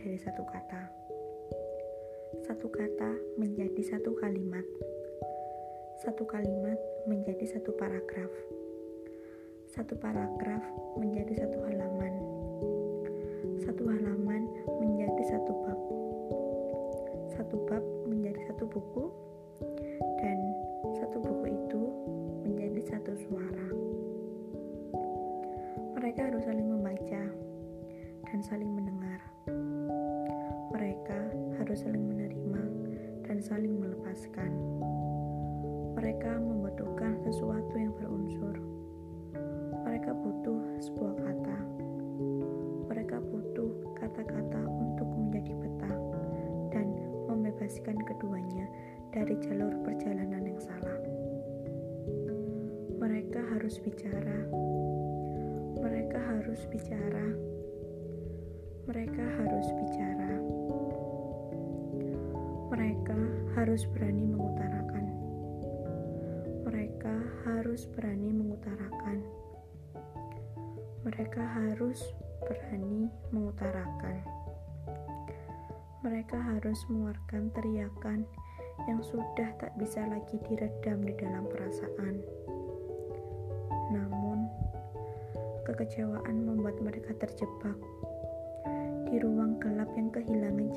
dari satu kata. Satu kata menjadi satu kalimat. Satu kalimat menjadi satu paragraf. Satu paragraf menjadi satu halaman. Satu halaman menjadi satu bab. Satu bab menjadi satu buku harus saling menerima dan saling melepaskan. Mereka membutuhkan sesuatu yang berunsur. Mereka butuh sebuah kata. Mereka butuh kata-kata untuk menjadi peta dan membebaskan keduanya dari jalur perjalanan yang salah. Mereka harus bicara. Mereka harus bicara. Mereka harus bicara. Mereka harus berani mengutarakan. Mereka harus berani mengutarakan. Mereka harus berani mengutarakan. Mereka harus mengeluarkan teriakan yang sudah tak bisa lagi diredam di dalam perasaan. Namun, kekecewaan membuat mereka terjebak di ruang gelap yang kehilangan